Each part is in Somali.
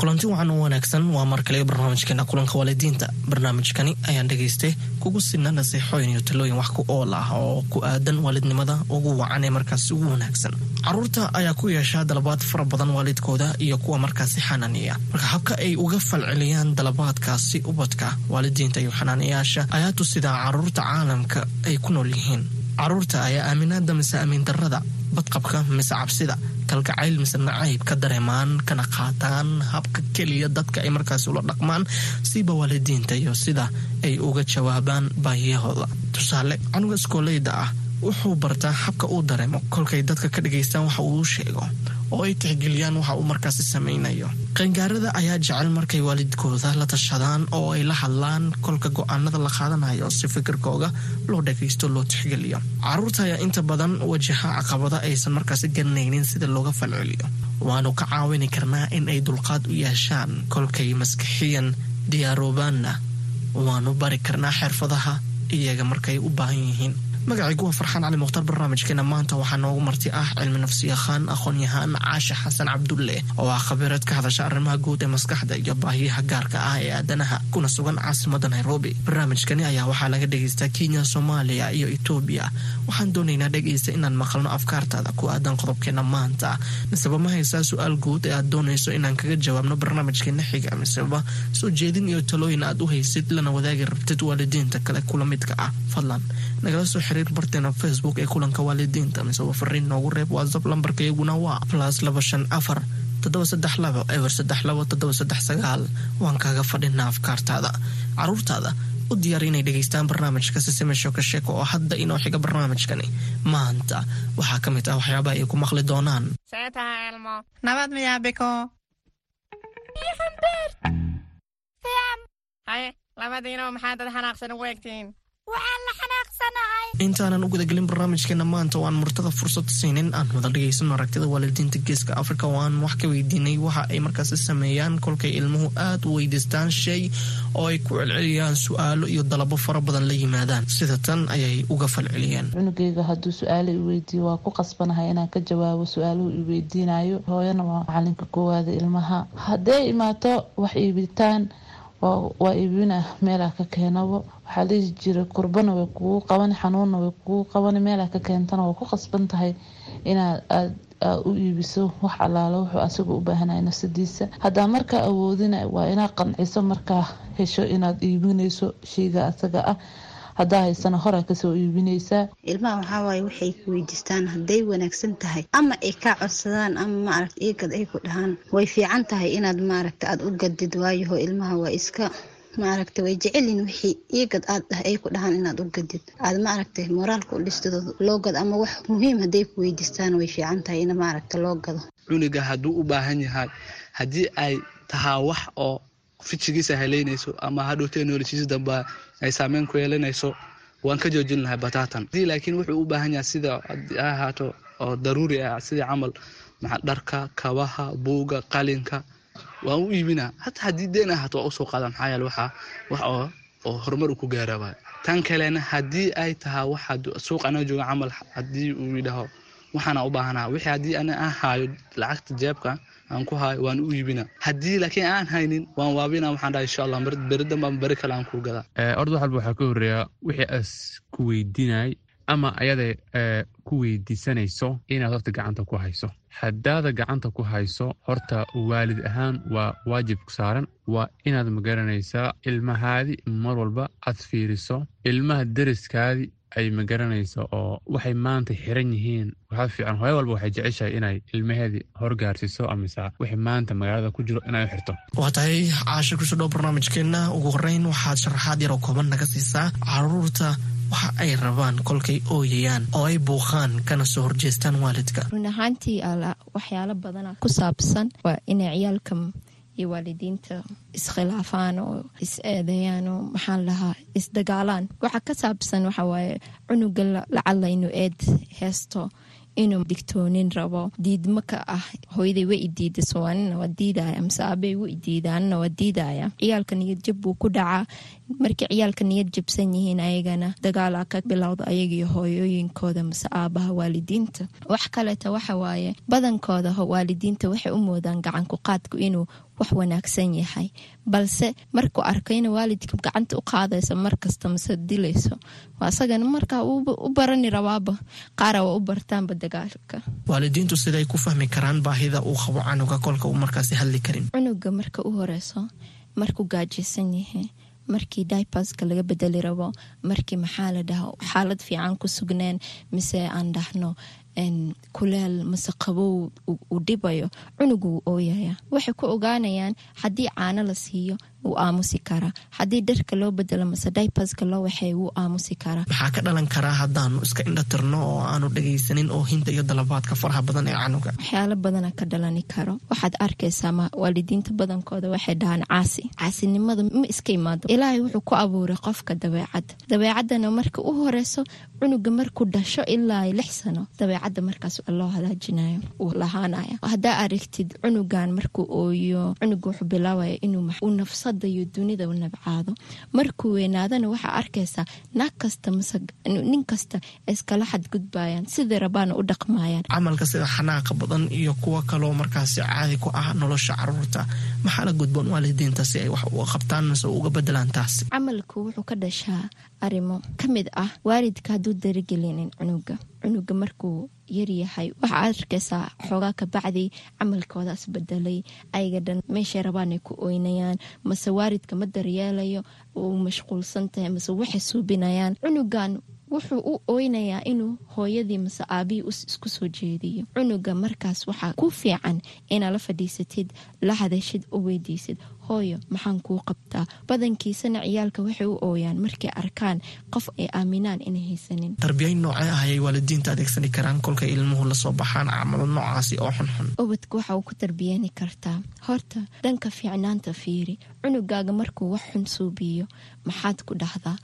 kulanti waxaan u wanaagsan. Waa mar kale barnaamijkeena kulanka waalidiinta. Barnaamijkani ayaan dhegaystay kugu sina naseexooyin iyo talooyin wax ku ool ah oo ku aadan waalidnimada ugu wacan ee markaasi ugu wanaagsan. Caruurta ayaa ku yeeshaa dalabaad fara badan waalidkooda iyo kuwa markaasi xanaaniya. Marka habka ay uga falceliyaan dalabaadkaasi ubadka waalidiinta iyo xanaaniyaasha ayaa tusidaa carruurta caalamka ay ku nool yihiin. Caruurta ayaa aaminaada mise amiin darada badqabka mise cabsida kalgacayl mise nacayb ka dareemaan kana qaataan habka keliya dadka ay markaasi ula dhaqmaan siba waalidiinta iyo sida ay uga jawaabaan baahiyahooda. Tusaale canuga iskooleyda ah wuxuu bartaa habka uu dareemo kolkay dadka ka dhagaystaan waxa uu sheego oo ay tixgeliyaan waxa uu markaasi samaynayo. Qayngaarada ayaa jecel markay waalidkooda la tashadaan oo ay la hadlaan kolka go'aanada la qaadanayo si fikirkooga loo dhagaysto loo tixgeliyo. Caruurta ayaa inta badan wajaha caqabada aysan markaasi garanaynin sida looga falceliyo. Waanu ka caawini karnaa in ay dulqaad u yeeshaan kolkay maskixiyan diyaaroobaanna waanu bari karnaa xirfadaha iyaga markay u baahan yihiin magacaygu waa farxaan cali mukhtaar barnaamijkeena maanta waxaa noogu marti ah cilmi nafsiyaqaan aqoon-yahaan caashe xasan cabdulle oo ah khabiirad ka hadasha arrimaha guud ee maskaxda iyo baahiyaha gaarka ah ee aadanaha kuna sugan caasimada nairobi. Barnaamijkani ayaa waxaa laga dhegaystaa kenya soomaaliya iyo etoobiya waxaan doonaynaa dhegaysta inaan maqalno afkaartaada ku aadan qodobkeena maanta. Miseba ma haysaa su'aal guud ee aad doonayso inaan kaga jawaabno barnaamijkeena xiga miseba soo jeedin iyo talooyin aad u haysid lana wadaagi rabtid waalidiinta kale kula midka ah. Fadlan nagala soo xiriir barteena facebook ee kulanka waalidiinta miseba fariin noogu reeb whatsapp lambarka iyaguna waa plus laba shan afar toddoba saddex labo eber saddex labo toddoba saddex sagaal waan kaaga fadhinaa afkaartaada caruurtaada u diyaar inay dhegaystaan barnaamijka sisime sheeko sheeko oo hadda inoo xiga barnaamijkani maanta waxaa ka mid ah waxyaabaha ay ku maqli doonaan see taha elmo. Nabad labadiinoo xanaaqsan ugu egtiin intaanan u gudagelin barnaamijkeena maanta oo aan murtada fursad siinin. Aan wada dhegaysano aragtida waalidiinta geeska afrika. Oo aan wax ka weydiinay waxa ay markaasi sameeyaan. Kolkay ilmuhu aad u weydiistaan shay oo ay ku celceliyaan su'aalo iyo dalabo fara badan la yimaadaan. Sida tan ayay uga falceliyeen. Cunugeyga hadduu su'aalo i weydiiyo waa ku qasbanahay inaan ka jawaabo su'aaluhu i weydiinayo hooyana waa macalinka koowaada ilmaha. Hadday imaato wax iibitaan waa iibina meelaa ka keenabo waxaa lihi jira kurbana way kugu qaban xanuunna way kugu qaban meelaa ka keentana waa ku qasban tahay inaad aad u iibiso wax allaalo wuxuu asaga u baahanaya nafsadiisa. Haddaa markaa awoodina waa inaad qanciso markaa hesho inaad iibinayso sheyga asaga ah haddaa haysana horaa ka soo iibinaysaa ilmaha waxaawaay waxay ku weydiistaan hadday wanaagsan tahay ama ay kaa codsadaan ama maaragta iigad ay ku dhahaan. Way fiican tahay inaad maaragta aada u gadid waayaho ilmaha waa iska maaragta way jecelyihin wixii iigad aad ah ay ku dhahaan inaad u gadid aad maaragta moraalka u dhistid loo gado ama wax muhiim hadday ku weydiistaan way fiican tahay in maaragta loo gado. Cunuga hadduu u baahan yahay haddii ay tahaa wax oo fijigiisa haleynayso ama hadhowtee noloshiisa damba ay saameyn ku yeelanayso waan ka joojin lahay batatan laakiin wuxuu u baahan yahay sida ha ahaato oo daruuri ah sidii camal maxaa dharka kabaha buuga qalinka waan u iibinaa. Hataa haddii deen ahaato waa u soo qaada maxaa yeele waxaa wax oo horumar uu ku gaara waay tan kalena haddii ay tahaa waxa suuq anaa jooga camal haddii uu yidhaho waxaana u baahanaa wixii haddii ana aan haayo lacagta jeebka aan ku haayo waan u iibina haddii laakiin aan haynin waan waabina waxaan dhahay insha allah beri damba beri kale aan kuu gadaa. Orda wax walba waxaa ka horreeya wixii as ku weydiinay ama ayada ku weydiisanayso inaad horta gacanta ku hayso. Haddaada gacanta ku hayso horta waalid ahaan waa waajib saaran. Waa inaad ma garanaysaa ilmahaadi mar walba aad fiiriso ilmaha deriskaadi ay magaranayso oo waxay maanta xiran yihiin waxaa fiican hooyo walba waxay jeceshahay inay ilmaheedii horgaarsiiso amase wixii maanta magaalada ku jiro inay u xirto. Waa tahay caasha ku soo dhow barnaamijkeenna. Ugu horeyn waxaad sharaxaad yaroo kooban naga siisaa carruurta. Waxa ay rabaan kolkay ooyayaan oo ay buuqaan kana soo horjeestaan waalidka. Run ahaantii waxyaalo badana ku saabsan waa inay ciyaalka iyo waalidiinta iskhilaafaan oo is eedeeyaan oo maxaan lahaa isdagaalaan waxa ka saabsan waxa waaye cunuga lacalla inuu eed heesto inuu digtoonin rabo diidma ka ah hooyaday wa idiida so anina waa diidaya mise aabey wa idiida anina waa diidaya ciyaalka niyad jab buu ku dhacaa markii ciyaalka niyad jabsan yihiin ayagana dagaalaa ka bilowda ayagiyo hooyooyinkooda mise aabaha waalidiinta. Wax kaleeta waxa waaye badankooda waalidiinta waxay u moodaan gacanku qaadku inuu wax wanaagsan yahay. Balse markuu arko ina waalidka gacanta u qaadayso markasta mase dilayso asagana markaa u barani rabaaba. Qaara waa u bartaanba dagaalka waalidiintu siday ku fahmi karaan baahida uu qabo canuga kolka uu markaasi hadli karin. Cunuga marka u horeyso markuu gaajaysan yahay markii dibaska laga bedeli rabo markii maxaa la dhaha xaalad fiican ku sugneen mise aan dhahno kuleel mase qabow uu dhibayo cunug uu ooyaya waxay ku ogaanayaan haddii caano la siiyo wuu aamusi karaa haddii dharka loo bedelo mase dibaska loo waxeey wuu aamusi karaa maxaa ka dhalan karaa haddaanu iska indhatirno oo aanu dhagaysanin oohinta iyo dalabaadka faraha badan ee canuga? Waxyaalo badana ka dhalani karo. Waxaad arkaysaa waalidiinta badankooda waxay dhahaan caasi. Caasinimada ma iska imaado. Ilaahay wuxuu ku abuuray qofka dabeecadda dabeecadana marka u horeyso cunuga markuu dhasho ilaa lix sano dabeecadda markaas loo hagaajinayo uu lahaanaya haddaa aragtid cunugan markuu ooyo cunuga wuxuu bilaabaya inuu nafsada iyo dunida u nabcaado. Markuu weynaadana waxaa arkaysaa naag kasta mase nin kasta iskala xadgudbayaan sidai rabaana u dhaqmayaan. Camalka sida xanaaqa badan iyo kuwo kaloo markaasi caadi ku ah nolosha carruurta maxaa la gudboon waalidiinta si ay wax uga qabtaan mase uga bedelaan taas camalku wuxuu ka dhashaa arrimo ka mid ah waalidka hadduu daragelinin cunuga. Cunuga markuu yaryahay waxaa arkaysaa xoogaa kabacdi camalkoodaas bedelay ayaga dhan meeshay rabaan ay ku oynayaan mase waalidka ma daryeelayo uu mashquulsan tahay mase waxay suubinayaan cunugan wuxuu u oynayaa inuu hooyadii mase aabihii isku soo jeediyo. Cunuga markaas waxaa ku fiican inaa la fadhiisatid la hadashid u weydiisid hooyo maxaan kuu qabtaa. Badankiisana ciyaalka waxay u ooyaan markay arkaan qof ay aaminaan inay haysanin. Tarbiyayn noocee ah ayay waalidiinta adeegsani karaan kolkay ilmuhu la soo baxaan camalo noocaasi oo xunxun? Ubadka waxa uu ku tarbiyani kartaa. Horta dhanka fiicnaanta fiiri cunugaaga markuu wax xun suubiyo maxaad ku dhahdaa?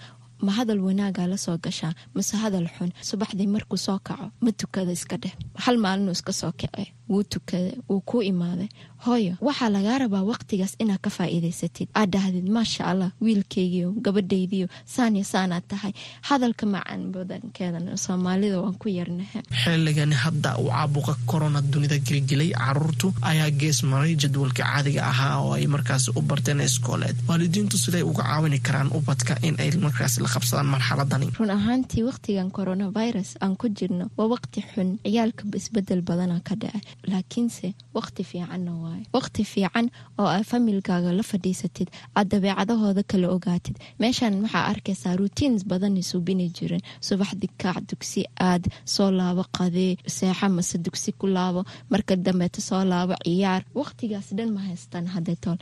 Ma hadal wanaagaa la soo gashaa? Mase hadal xun? Subaxdii markuu soo kaco ma tukada iska dheh. Hal maalinuu iska soo kace wuu tukada wuu kuu imaaday hooyo waxaa lagaa rabaa waqtigaas inaad ka faa'iidaysatid. Aad dhahdid maasha allah wiilkaygiio gabadhaydiio saaniyo saanaad tahay. Hadalka macaan badankeedan soomaalida waan ku yarnaha xilligani hadda uu caabuqa korona dunida gelgelay caruurtu ayaa gees maray jadwalka caadiga ahaa oo ay markaasi u barteen iskooleed waalidiintu siday uga caawini karaan ubadka in ay markaasi la qabsadaan marxaladani. Run ahaantii waqtigan coronavirus aan ku jirno waa waqti xun. Ciyaalka isbeddel badana ka dhaca. Laakiinse waqti fiicanna waayo waqti fiican oo aad familkaaga la fadhiisatid aad dabeecadahooda kala ogaatid. Meeshan waxaa arkaysaa routines badanay suubini jirin. Subaxdi kaac dugsi aad soo laabo qadee seexa mase dugsi ku laabo marka dambeeta soo laabo ciyaar. Waqtigaas dhan ma haystaan hadday tool.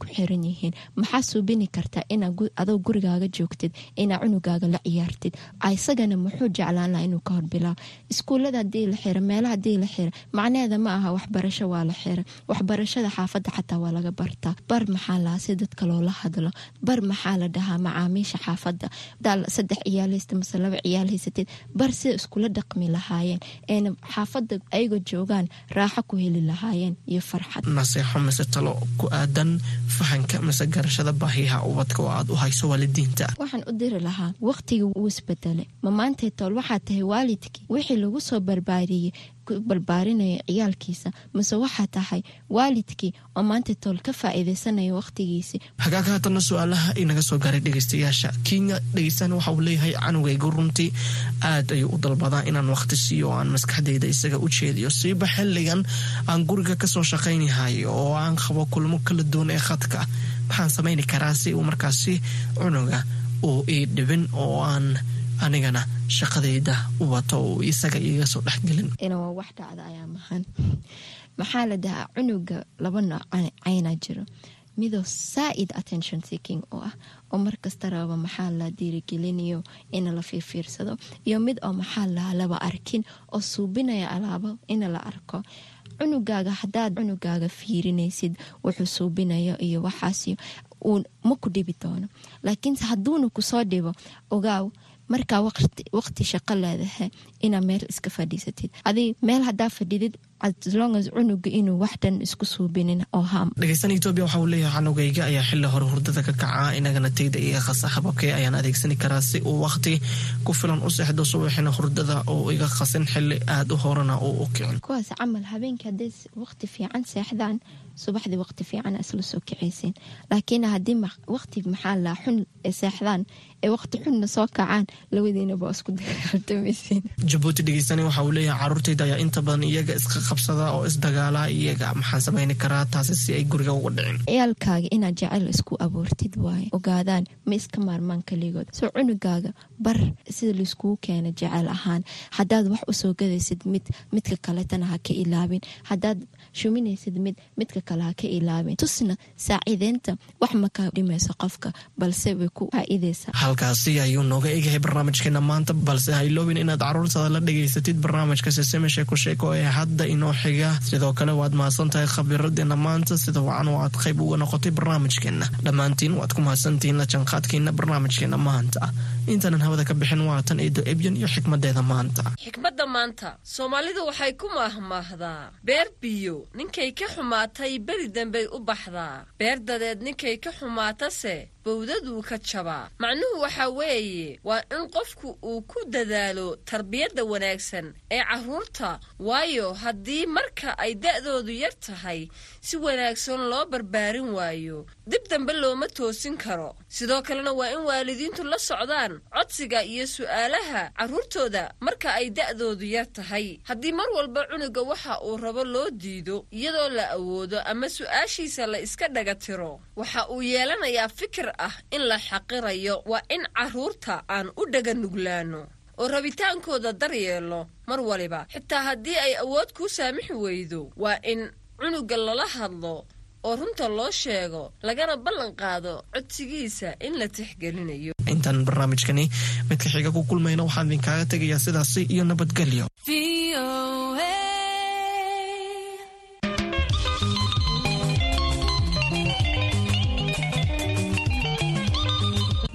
Ku xiran yihiin. Maxaa suubini kartaa inaa adoo gurigaaga joogtid inaa cunugaaga la ciyaartid? Isagana muxuu jeclaan laha inuu ka horbilaaw? Iskuullada haddii la xira meelaha haddii la xira macnaheeda ma aha waxbarasho waa la xira waxbarashada xaafadda xataa waa laga bartaa. Bar maxaa lahaa si dadka loola hadlo? Bar maxaa la dhahaa macaamiisha xaafadda? Daal saddex ciyaal haysta mase laba ciyaal haysateed bar sida iskula dhaqmi lahaayeen. Eena xaafadda ayagoo joogaan raaxo ku heli lahaayeen iyo farxad. Naseexo mise talo ku aadan fahanka mise garashada baahiyaha ubadka oo aad u hayso waalidiinta. Waxaan u diri lahaa waqtigii wuu isbedelay ma maantay tool waxaa tahay waalidkii? Wixii lagu soo barbaariyey barbaarinaya ciyaalkiisa. Mase waxaa tahay waalidkii oo maanta tool ka faa'iidaysanaya waqtigiisii hagaaka haatana su'aalaha inaga soo gaaray dhegeystayaasha? Kenya dhegeystaan waxa uu leeyahay canugaygu runtii. Aad ayuu u dalbadaa inaan waqti siiyo oo aan maskaxdayda isaga u jeediyo. Siiba xilligan aan guriga ka soo shaqaynahay oo aan qabo kulmo kala duwan ee khadka. Maxaan samayni karaa si uu markaasi cunuga uu ii dhibin oo aan anigana shaqadayda u wato uu isaga iiga dhexgelin. Maxaa la dhahaa? Cunuga laba nooc caynaa jiro. Midoo saa-id attention seeking oo ah oo markasta raba maxaa la diirigelinayo ina la fiirfiirsado iyo mid oo maxaa lahaa laba arkin oo suubinaya alaabo ina la arko. Cunugaaga haddaad cunugaaga fiirinaysid wuxuu suubinayo iyo waxaas uu ma ku dhibi doono. Laakiinse hadduuna ku soo dhibo ogaaw markaa waqti shaqo leedahay inaa meel iska fadhiisatid. Adig meel hadaa fadhidid aslongas cunuga inuu waxdhan isku suubinin oo ham. Dhegeysan etoobiya waxa uu leeyahay canugayga ayaa xili hore hurdada ka kaca inagana tayda iga qasa hababkee ayaan adeegsani karaa si uu waqti ku filan u seexdo subaxina hurdada uu iga qasin xili aada u horana uu u kicin. Kuwaas camal habeenkii hadday waqti fiican seexdaan subaxdii waqti fiican isla soo kicaysiin. Laakiin haddii waqti maxaa laa xun seexdaan ee waqti xunna soo kacaan labadiinaba isku dagaaltamaysiin jabuuti dhegeysani waxa uu leeyahay caruurtayda ayaa inta badan iyaga iska qabsada oo isdagaala iyaga maxaan samayni karaa taasi si ay guriga uga dhicin. Ciyaalkaaga inaad jecel isku abuurtid waaye. Ogaadaan ma iska maarmaan kaligood. Soo cunugaaga bar sida laiskugu keena jecel ahaan. Haddaad wax u soo gadaysid mid midka kaletana ha ka ilaabin. Haddaad shuminaysid mid midka kale ha ka ilaabin. Tusna saaciideynta wax maka dhimayso qofka balse way ku faa'iidaysaa. Halkaasi ayuu nooga egahay barnaamijkeena maanta balse hayloobin inaad caruurtaada la dhegaysatid barnaamijka seseme sheeko sheeko ee hadda inoo xiga. Sidoo kale waad mahadsan tahay khabiiradeena maanta sida wacan oo aad qayb uga noqotay barnaamijkeena. Dhammaantiin waad ku mahadsantihiin la janqaadkeena barnaamijkeena maanta. Intaanan hawada ka bixin waatan eedo ebyan iyo xikmadeeda maanta. Xikmadda maanta soomaalidu waxay ku maahmaahdaa beer biyo ninkay ka xumaatay beri dambey u baxdaa. Beer dadeed ninkay ka xumaatase bowdaduu ka jabaa macnuhu waxaa weeye waa in qofku uu ku dadaalo tarbiyadda wanaagsan ee carruurta waayo haddii marka ay da'doodu yar tahay si wanaagsan loo barbaarin waayo. Dib dambe looma toosin karo. Sidoo kalena waa in waalidiintu la socdaan codsiga iyo su'aalaha carruurtooda marka ay da'doodu yar tahay. Haddii mar walba cunuga waxa uu rabo loo diido iyadoo la awoodo ama su'aashiisa la iska dhaga tiro waxa uu yeelanayaa fikir ah in la xaqirayo waa in carruurta aan u dhaga nuglaano oo rabitaankooda daryeelo mar waliba. Xitaa haddii ay awood kuu saamixi weydo waa in cunuga lala hadlo oo runta loo sheego lagana ballan qaado codsigiisa in la tixgelinayo. Intaan barnaamijkani midka xiga ku kulmayna waxaan idinkaaga tegayaa sidaasi iyo nabadgelyo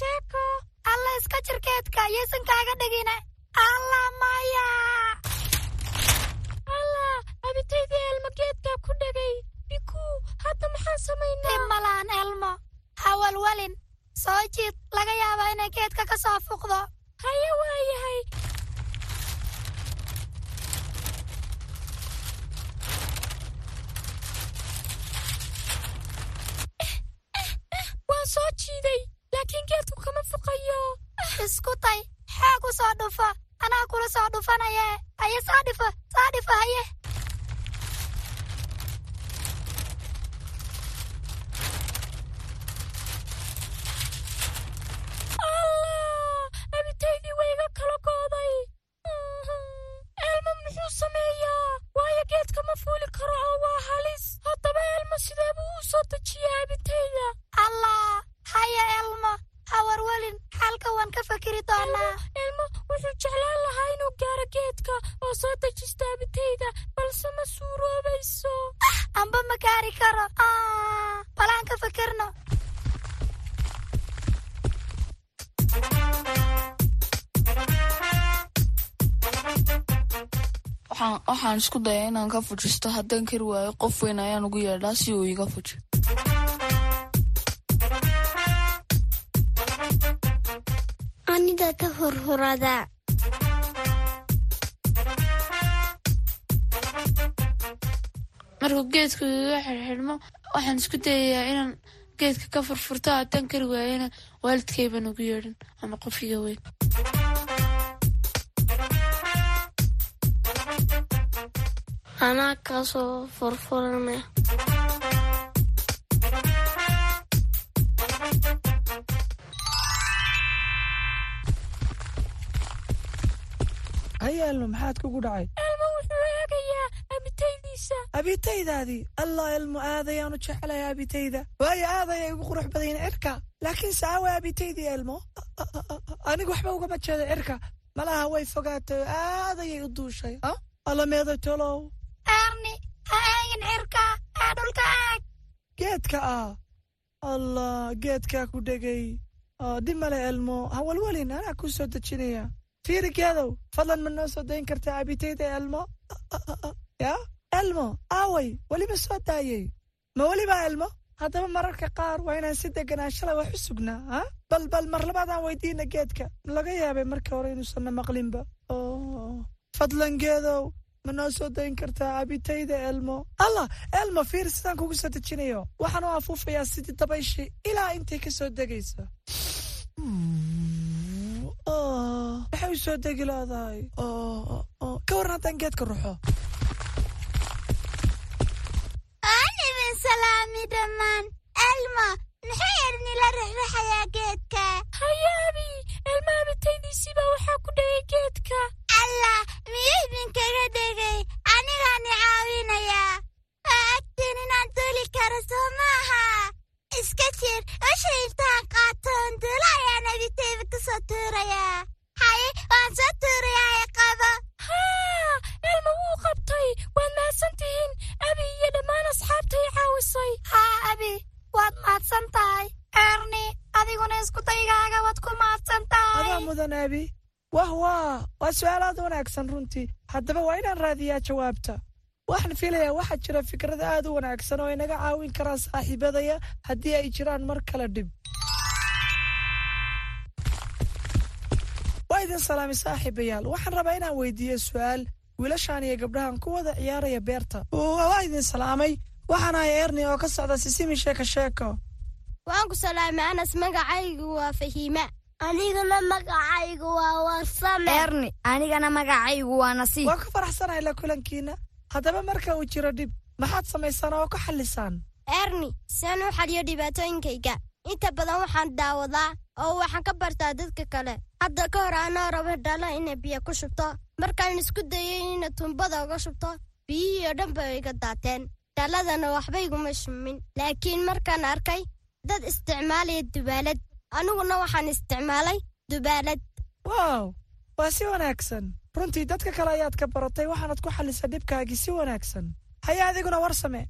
alla iska jirkeedka yaysan kaaga dhigine alla maya. Alla abitaydii elmo geedkaa ku dhegay bikuu hadda maxaan samaynaa dhib malaan elmo. Hawalwalin soo jiid laga yaabaa inay geedka ka soo fuqdo haye waan soo jiiday laakiin geedku kama fuqayo isku tay xoog u soo dhufa anaa kula soo dhufanaye haye saa dhifa saa dhifa haye allah abitaydii wayga kala gooday elmo muxuu sameeyaa waayo geedka ma fuuli karo oo waa halis. Haddaba elmo sidee buu u soo dejiyaa abitayda allah haya elmo hawarwelin xalka waan ka fakiri doonaa ilmo wuxuu jeclaan lahaa inuu gaaro geedka oo soo dejisto abitayda balse ma suuroobayso amba ma gaari karo. Balaan ka fakirno waxaan isku dayaa inaan ka fujisto haddaan kari waayo qof weyn ayaan ugu yeedhaa si uu iga fuji hurhurada markuu geedku iga xirxidhmo waxaan isku dayayaa inaan geedka ka furfurto haddaan kari waayona waalidkaybaan ugu yeedhan ama qof iga weyn. Anaa kaasoo furfuranaya hayeelno maxaad kugu dhacay? Elmo wuxuu eegayaa abitaydiisa. Abitaydaadii allah elmo aadayaanu jecelahay abitayda. Waayo aadaya igu qurux badayn cirka. Laakiin saawa abitaydii elmo. Anigu waxba ugama jeedo cirka. Malaha way fogaatay aadayay u duushay alameeda tolow. Erni ha eegin cirka. Ee dhulka eeg geedka ah allah geedkaa ku dhegay. Dhib male elmo. Hawalwalin anaa kuu soo dejinaya fiiri geedow fadlan ma noo soo dayn kartaa abitayda elmo? Ya? Elmo aaway weliba soo daayey ma weliba elmo? Haddaba mararka qaar waa inaan si deganaanshala wax u sugnaa ha? Bal bal mar labaadaan weydiina geedka. Laga yaabay marka hore inuusanna maqlinba. Fadlan geedow ma noo soo dayn kartaa abitayda elmo? Allah elmo fiir sidaan kugu soo dejinayo. Waxaan u afuufayaa sidii dabayshii ilaa intay ka soo degaysa u soo degi leedahay ka waran haddaan geedka ruxo aan idin salaami dhammaan. Elmo maxay ernila rixrixayaa geedka? Hayaabi elmo abitaydiisiibaa waxaa ku dhegay geedka. Allah miyuu idinkaga dhegay? Anigaani caawinayaa. Waa agtiin inaan duuli karo soo maaha iska jir usha intaan qaatoon duula ayaan abitayda ku soo tuurayaa haye waan soo tuurayaa qabo. Haa elmo wuu qabtay. Waad mahadsan tihiin abi iyo dhammaan asxaabtay caawisay. Haa abi waad mahadsan tahay erni adiguna isku daygaaga waad ku mahadsan tahay adaa mudan abi. Wah waa waa su'aalaad wanaagsan runtii. Haddaba waa inaan raadiyaa jawaabta. Waxaan filayaa waxaa jira fikrad aad u wanaagsan oo inaga caawin karaa saaxiibadaya haddii ay jiraan mar kale dhib waa idin salaamay saaxiibayaal. Waxaan rabaa inaan weydiiyo su'aal. Wiilashaan iyo gabdhahan ku wada ciyaaraya beerta. Waa idin salaamay. Waxaan ahay erni oo ka socda sisimi sheeko sheeko. Waan ku salaamay anas magacaygu waa fahiima. Aniguna magacaygu waa warsame erni anigana magacaygu waa nasiib. Waan ka faraxsanahay la kulankiina. Haddaba marka uu jiro dhib maxaad samaysaan oo ku xallisaan? Erni siaan u xaliyo dhibaatooyinkayga inta badan waxaan daawadaa oo waxaan ka bartaa dadka kale. Hadda ka hor anoo raba dhalo inay biyo ku shubto. Markaan isku dayay ina tumbada uga shubto biyihii oo dhan bay iga daateen. Dhaladana waxba iguma shumin laakiin markaan arkay dad isticmaalaya dubaalad. Aniguna waxaan isticmaalay dubaalad. Wow! Waa si wanaagsan. Runtii dadka kale ayaad ka baratay waxaanad ku xallisay dhibkaagii si wanaagsan. Haya adiguna war same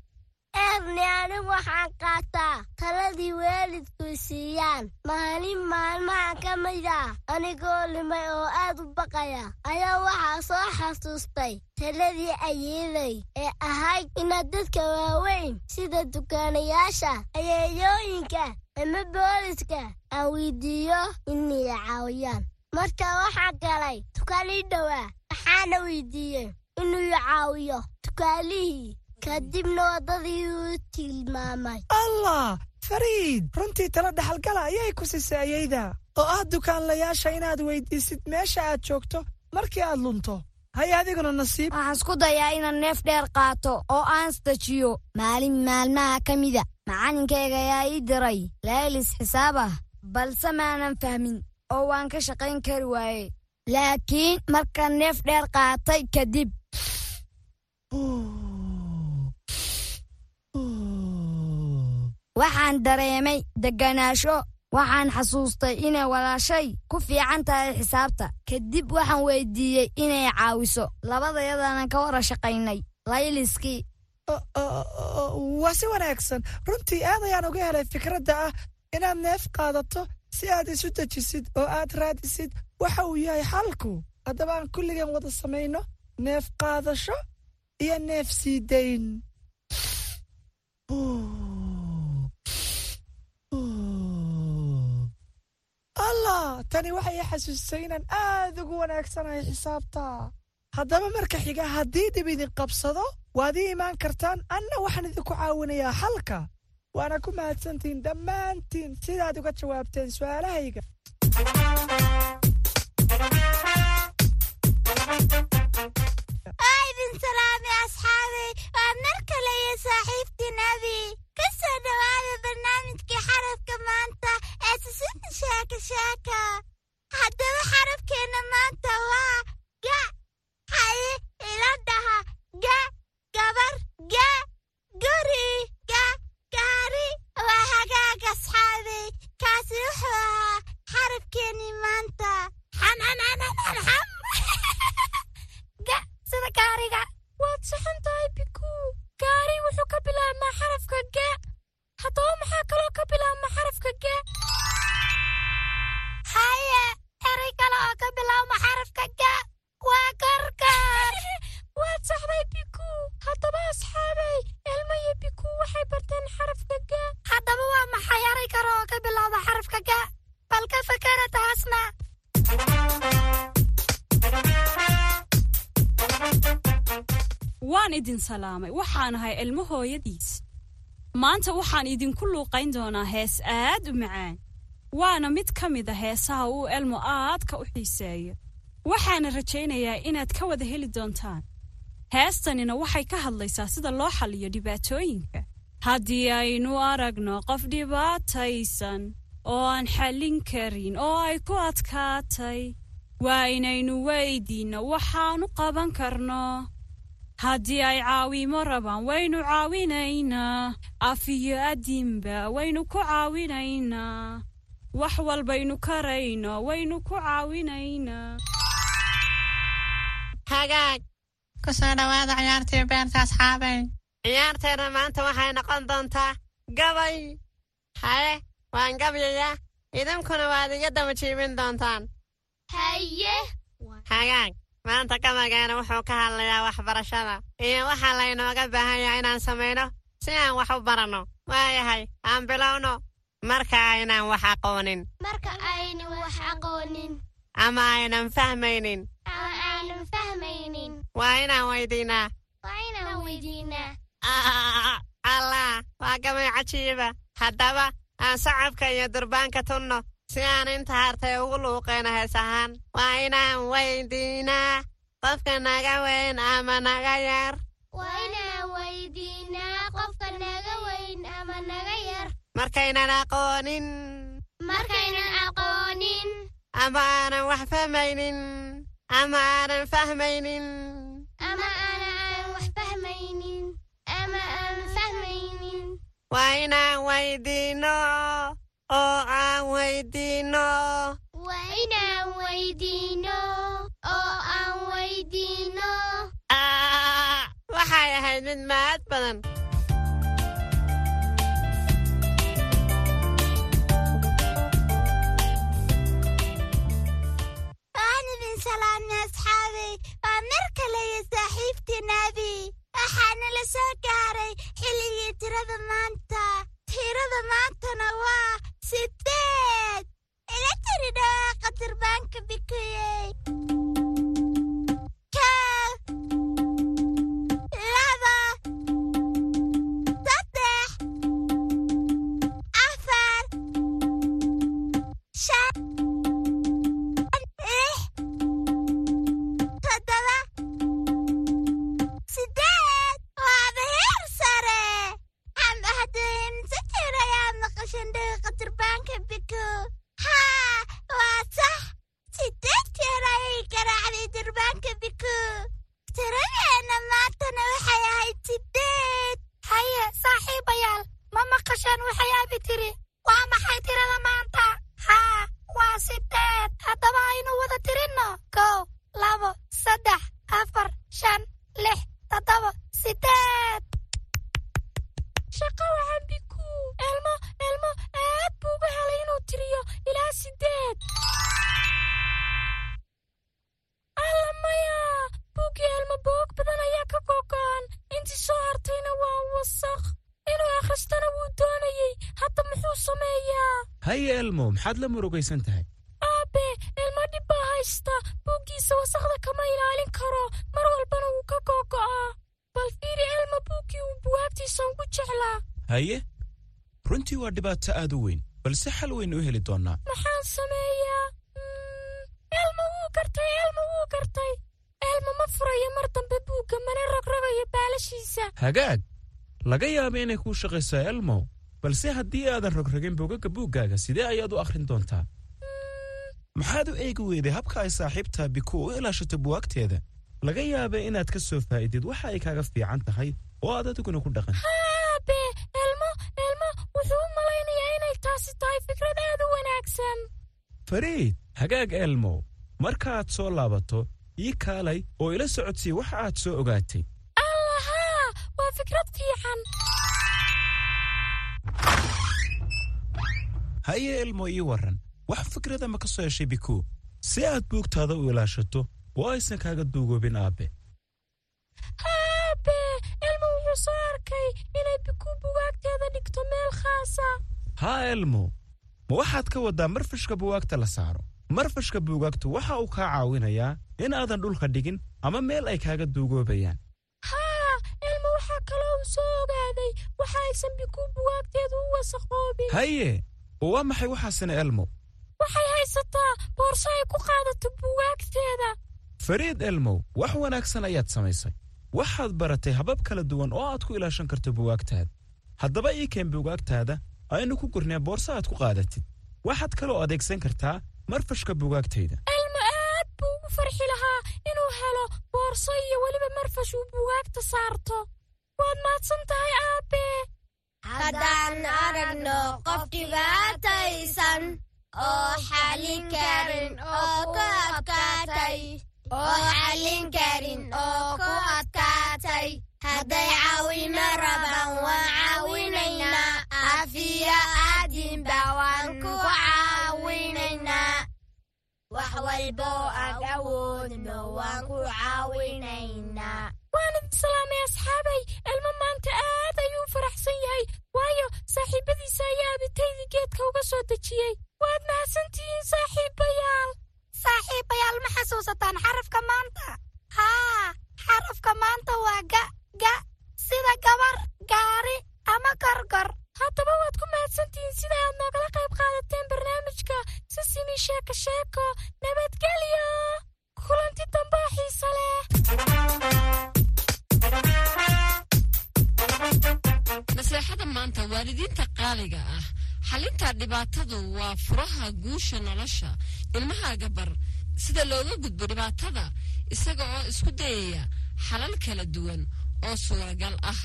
erni anigu waxaan qaataa. Taladii waalidku siiyaan. Maalin maalmaha ka mid ah. Anigoo limay oo aad u baqaya. Ayaa waxaa soo xasuustay taladii ayeeday ee ahayd inaad dadka waaweyn sida dukaanayaasha ayeeyooyinka ama booliska aan weydiiyo inay caawiyaan. Marka waxaa galay tukaalii dhowaa waxaana weydiiyey inuu caawiyo tukaalihii kadibna waddadii uu tilmaamay. Allah fariid runtii tala dhexalgala ayay ku sisay ayayda. Oo ah dukaanlayaasha inaad weydiisid meesha aad joogto markii aad lunto. Haya adiguna nasiib. Waxaan isku dayaa inaan neef dheer qaato oo aan stajiyo maalin maalmaha ka mida macalinkayga ayaa ii diray laalis xisaab ah balse maanan fahmin oo waan ka shaqayn kari waaye laakiin markaan neef dheer qaatay kadib waxaan dareemay degganaasho waxaan xasuustay inay walaashay. Ku fiican tahay xisaabta. Kadib waxaan weydiiyey inay caawiso. Labadayadana ka wara shaqaynay. Layliskii waa si wanaagsan. Runtii aad ayaan uga helay fikradda ah inaad neef qaadato si aad isu dejisid oo aad raadisid. Waxa uu yahay xalku. Haddaba aan kulligan wada samayno neef qaadasho iyo neef sii dayn allah tani waxay i xasuustay inaan aad ugu wanaagsanahay xisaabta. Haddaba marka xiga haddii dhib idin qabsado waad ii imaan kartaan anna waxaan idinku caawinayaa xalka waana ku mahadsantihiin dhammaantiin sidaad uga jawaabteen su'aalahayga. Aidin salaami asxaabey waa mar kale iyo saaxiibtii nabi ka soo dhowaada barnaamijkii xarafka maanta ee susunta sheeka sheeka haddaba xarafkeenna maanta waa ga haye ila dhaha ga gabar ga guri ga gaari waa hagaag asxaabey kaasi wuxuu ahaa xarafkeennii maanta xanananananxam ga sida gaariga waad saxan tahay bikuu gaari wuxuu ka bilaabmaa xarafka ga haddaba maxaa kaloo ka bilaabma xarafka ga haye eray kale oo ka bilaabma xarafka ga waa gargaar waad saxday bikuu haddaba asxaabay elmo iyo bikuu waxay barteen xarafka ga haddaba waa maxay eray kale oo ka bilaabma xarafka ga bal ka fakara taasna waan idin salaamay waxaan ahay ilmo hooyadiis maanta waxaan idinku luuqayn doonaa hees aad u macaan waana mid ka mid a heesaha uu elmo aadka u xiiseeyo. Waxaana rajaynayaa inaad ka wada heli doontaan. Heestanina waxay ka hadlaysaa sida loo xalliyo dhibaatooyinka. Haddii aynu aragno qof dhibaataysan oo aan xallin karin oo ay ku adkaatay waa inaynu weydiinno waxaanu qaban karno haddii ay caawimo rabaan waynu caawinaynaa af iyo adinba waynu ku caawinaynaa wax walbaynu karayno waynu ku caawinaynaa hagaag. Ku soo dhowaada ciyaartii beerta asxaabay ciyaarteenna maanta waxay noqon doontaa gabay. Haye waan gabyayaa idinkuna waad iga daba jiibin doontaan. Haye. Hagaag maanta gabaygeena wuxuu ka hadlayaa waxbarashada. Iyo waxaa laynooga baahan yahay inaan samayno si aan wax u baranno waayahay aan bilowno. Marka aynaan wax aqoonin. Marka aynu wax aqoonin. Ama aynan fahmaynin. Ama aanan fahmaynin. Waa inaan weydiinaa. Waa inaan weydiinaa. Allah waa gabay cajiiba. Haddaba aan sacabka iyo durbaanka tunno si aan inta hartay ugu luuqayno hees ahaan waa inaan weydiinaa qofka naga weyn ama naga yar. Markaynan aqoonin. Markaynan aqoonin. Ama aanan wax fahmaynin. Ama aanan fahmaynin. Ama aanan wax fahmaynin. Ama aanan fahmaynin. Waa inaan weydiinno oo aan weydiinno waa inaan weydiinno oo aan weydiinno waxay ahayd mid mahad badan waa mar waxaana la soo gaaray xilligii tirada maanta tirada maantana waa sideed ila tiri dhawaaqa durbaanka haye elmo maxaad la murugaysan tahay aabe elmo dhib baa haysta? Buuggiisa wasakhda kama ilaalin karo. Mar walbana wuu ka gogo'aa bal fiiri elmo buuggii uu buwaagtiisa ugu jeclaa. Haye runtii waa dhibaato aad u weyn balse xal waynu u heli doonnaa maxaan sameeyaa? Elmo wuu gartay elmo wuu gartay. Elmo ma furayo mar dambe buugga mana rogrogayo baalashiisa. Hagaag laga yaaba inay kuu shaqayso elmo balse haddii aadan rogrogin bogagga buuggaaga sidee ayaad u akhrin doontaa? Maxaad u eegi weyday habka ay saaxiibtaa biku u ilaashato buwaagteeda? Laga yaaba inaad ka soo faa'idid waxa ay kaaga fiican tahay oo aad adiguna ku dhaqan. Aabe elmo elmo wuxuu u malaynayaa inay taasi tahay fikrad aad u wanaagsan. Fariid hagaag elmo. Markaaad soo laabato ii kaalay oo ila socodsii waxa aad soo ogaatay. Allahaa waa fikrad fiican haye elmo ii warran wax fikrada ma ka soo heshay biku? Si aad buugtaada u ilaashato oo aysan kaaga duugoobin aabbe aabe elmo wuxuu soo arkay inay biku bugaagteeda dhigto meel khaasa. Haa elmo ma waxaad ka waddaa marfashka buwaagta la saaro? Marfashka buugaagtu waxa uu kaa caawinayaa in aadan dhulka dhigin ama meel ay kaaga duugoobayaan. Haa elmo waxaa kaloo uu soo ogaaday waxa aysan biku bugaagteedu u wasaqoobin haye waa maxay waxaasina elmo? Waxay haysataa boorso ay ku qaadato bugaagteeda fariid elmow wax wanaagsan ayaad samaysay. Waxaad baratay habab kala duwan oo aad ku ilaashan karto buwaagtaada haddaba ii keen buugaagtaada aynu ku gurnee boorso aad ku qaadatid. Waxaad kaloo adeegsan kartaa marfashka buugaagtayda. Elmo aad buu ugu farxi lahaa inuu helo boorso iyo weliba marfash uu buugaagta saarto. Waad mahadsan tahay aabe haddaan aragno qof dhibaataysan oo xallin karin oo ku adkaatay. Oo xallin karin oo ku adkaatay. Hadday caawimo rabaan waan caawinaynaa afiya aadinba waan ku caawinaynaa wax walboo aan awoodno waan ku caawinaynaa waan idin salaamay asxaabay. Elmo maanta aad ayuu faraxsan yahay. Waayo saaxiibbadiisa ayaa abitaydii geedka uga soo dejiyey. Waad mahadsantihiin saaxiibbayaal saaxiibbayaal ma xasuusataan xarafka maanta xalinta dhibaatadu waa furaha guusha nolosha ilmahaaga bar sida looga gudbo dhibaatada isaga oo isku dayaya xalal kala duwan oo suuragal ah.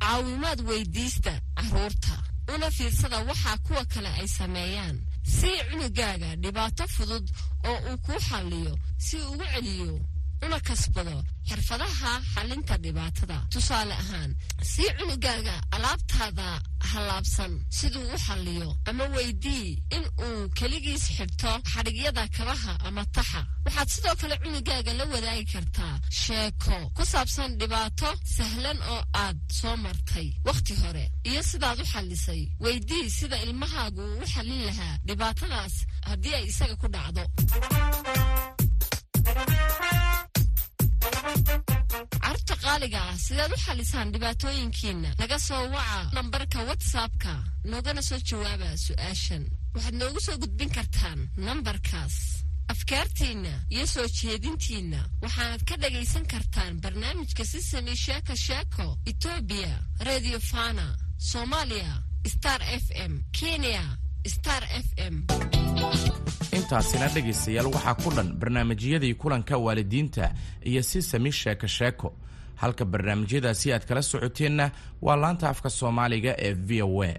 Caawimaad weydiista carruurta una fiirsada waxaa kuwa kale ay sameeyaan. Sii cunugaaga dhibaato fudud oo uu kuu xalliyo si uu ugu celiyo una kasbado xirfadaha xallinta dhibaatada. Tusaale ahaan sii cunugaaga alaabtaada hallaabsan siduu u xalliyo ama weydii in uu keligiis xidhto xadhigyada kabaha ama taxa. Waxaad sidoo kale cunugaaga la wadaagi kartaa sheeko ku saabsan dhibaato sahlan oo aad soo martay wakhti hore iyo sidaad u xallisay weydii sida ilmahaagu uu u xallin lahaa dhibaatadaas haddii ay isaga ku dhacdo qaaliga ah sidaad u xallisaan dhibaatooyinkiinna naga soo waca nambarka watsapka noogana soo jawaaba su'aashan. Waxaad noogu soo gudbin kartaan nambarkaas. Afkaartiinna iyo soo jeedintiinna waxaanad ka dhagaysan kartaan barnaamijka sisami sheeko sheeko etoobiya redio fana soomaaliya star f m kenya star f m. Intaasina dhegaystayaal waxaa ku dhan barnaamijyadii kulanka waalidiinta iyo sisami sheeko sheeko halka barnaamijyadaasi aad kala socoteenna waa laanta afka soomaaliga ee v o a